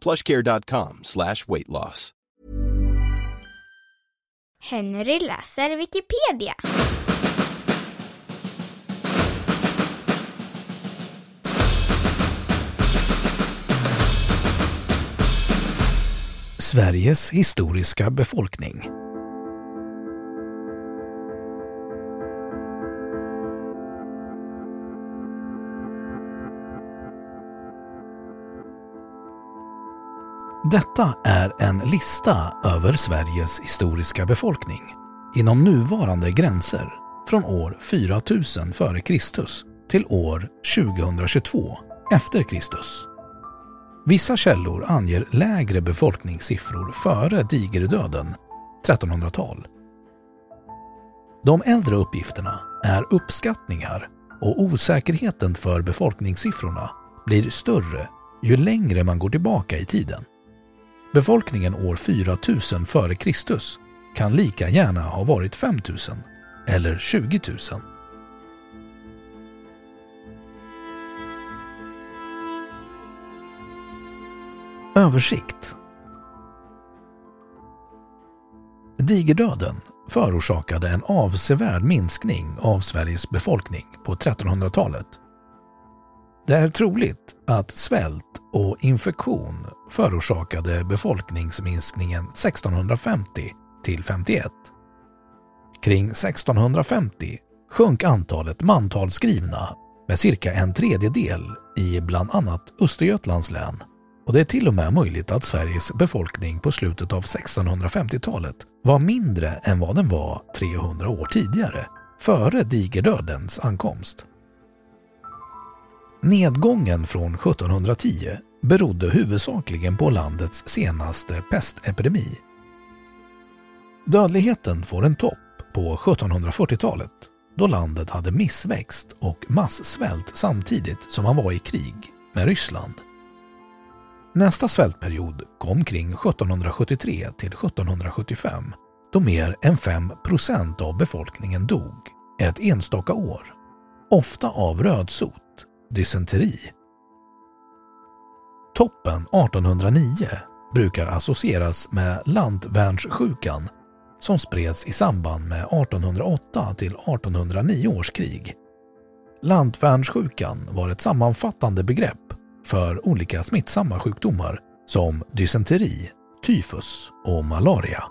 plushcare.com slash weight loss. Henry läser Wikipedia. Sveriges historiska befolkning. Detta är en lista över Sveriges historiska befolkning inom nuvarande gränser från år 4000 f.Kr. till år 2022 efter Kristus. Vissa källor anger lägre befolkningssiffror före digerdöden, 1300-tal. De äldre uppgifterna är uppskattningar och osäkerheten för befolkningssiffrorna blir större ju längre man går tillbaka i tiden. Befolkningen år 4000 f.Kr. kan lika gärna ha varit 5000 eller 20 000. Översikt Digerdöden förorsakade en avsevärd minskning av Sveriges befolkning på 1300-talet. Det är troligt att svält och infektion förorsakade befolkningsminskningen 1650 till 51. Kring 1650 sjönk antalet mantalsskrivna med cirka en tredjedel i bland annat Östergötlands län och det är till och med möjligt att Sveriges befolkning på slutet av 1650-talet var mindre än vad den var 300 år tidigare, före digerdödens ankomst. Nedgången från 1710 berodde huvudsakligen på landets senaste pestepidemi. Dödligheten får en topp på 1740-talet då landet hade missväxt och massvält samtidigt som man var i krig med Ryssland. Nästa svältperiod kom kring 1773 till 1775 då mer än 5 procent av befolkningen dog ett enstaka år, ofta av rödsot, dysenteri. Toppen 1809 brukar associeras med lantvärnssjukan som spreds i samband med 1808 till 1809 års krig. Lantvärnssjukan var ett sammanfattande begrepp för olika smittsamma sjukdomar som dysenteri, tyfus och malaria.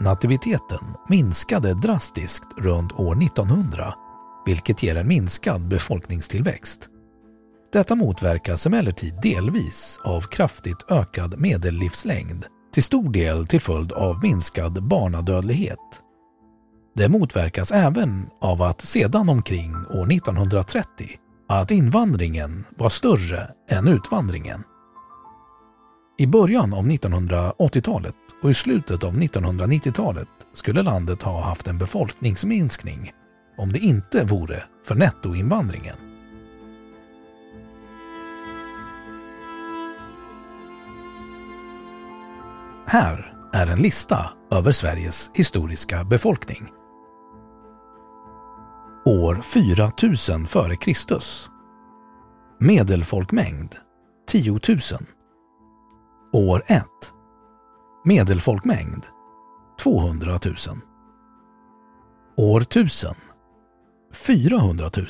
Nativiteten minskade drastiskt runt år 1900 vilket ger en minskad befolkningstillväxt. Detta motverkas emellertid delvis av kraftigt ökad medellivslängd, till stor del till följd av minskad barnadödlighet. Det motverkas även av att sedan omkring år 1930 att invandringen var större än utvandringen. I början av 1980-talet och i slutet av 1990-talet skulle landet ha haft en befolkningsminskning om det inte vore för nettoinvandringen. Här är en lista över Sveriges historiska befolkning. År 4000 f.Kr. Medelfolkmängd 10 000. År 1. Medelfolkmängd 200 000. År 1000 400 000.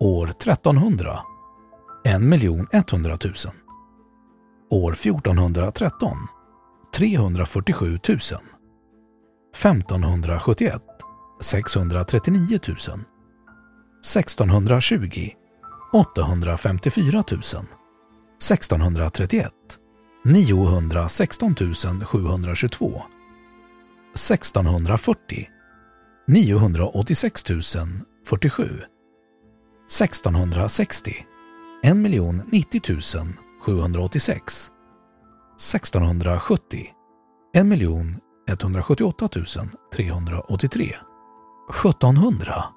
År 1300 1 100 000. År 1413 347 000. 1571 639 000. 1620 854 000. 1631 916 722. 1640 986 047. 1660 1 90 786. 1670 1 178 383. 1700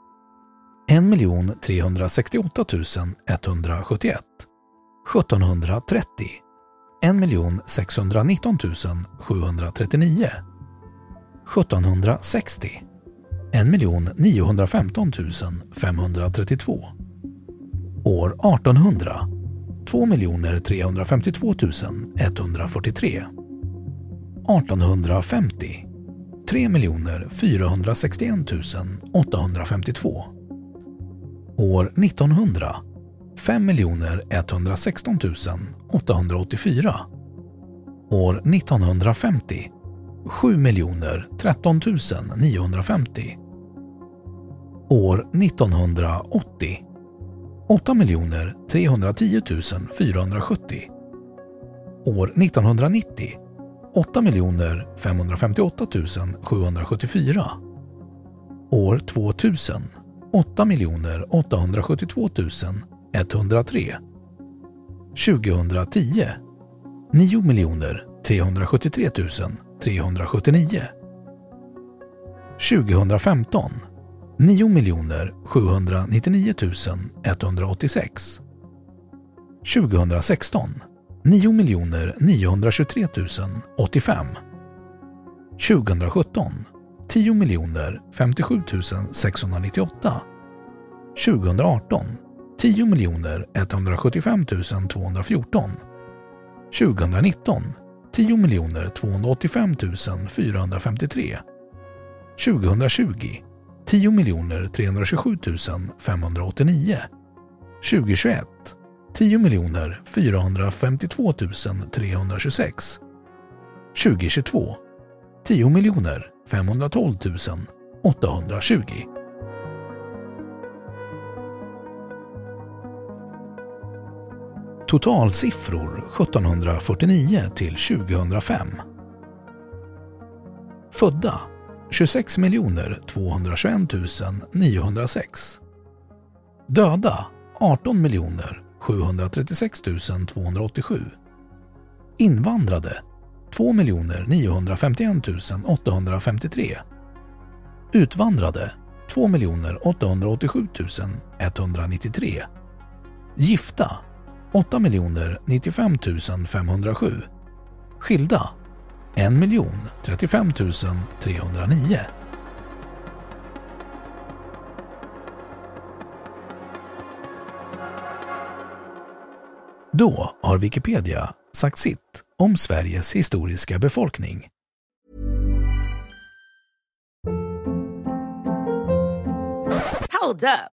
1 368 171. 1730 1 619 739. 1760 1 915 532. År 1800 2 352 143. 1850 3 461 852. År 1900 5 116 884. År 1950 7 13 950. År 1980 8 310 470. År 1990 8 558 774. År 2000 8 872 103. 2010 9 373 379. 2015 9 799 186. 2016 9 923 085. 2017 10 57 698. 2018 10 175 214. 2019 10 285 453. 2020 10 327 589. 2021 10 452 326. 2022 10 512 820. Totalsiffror 1749 till 2005. Födda 26 221 906. Döda 18 736 287. Invandrade 2 951 853. Utvandrade 2 887 193. Gifta 8 095 507. Skilda 1 35 309. Då har Wikipedia sagt sitt om Sveriges historiska befolkning. Hold up.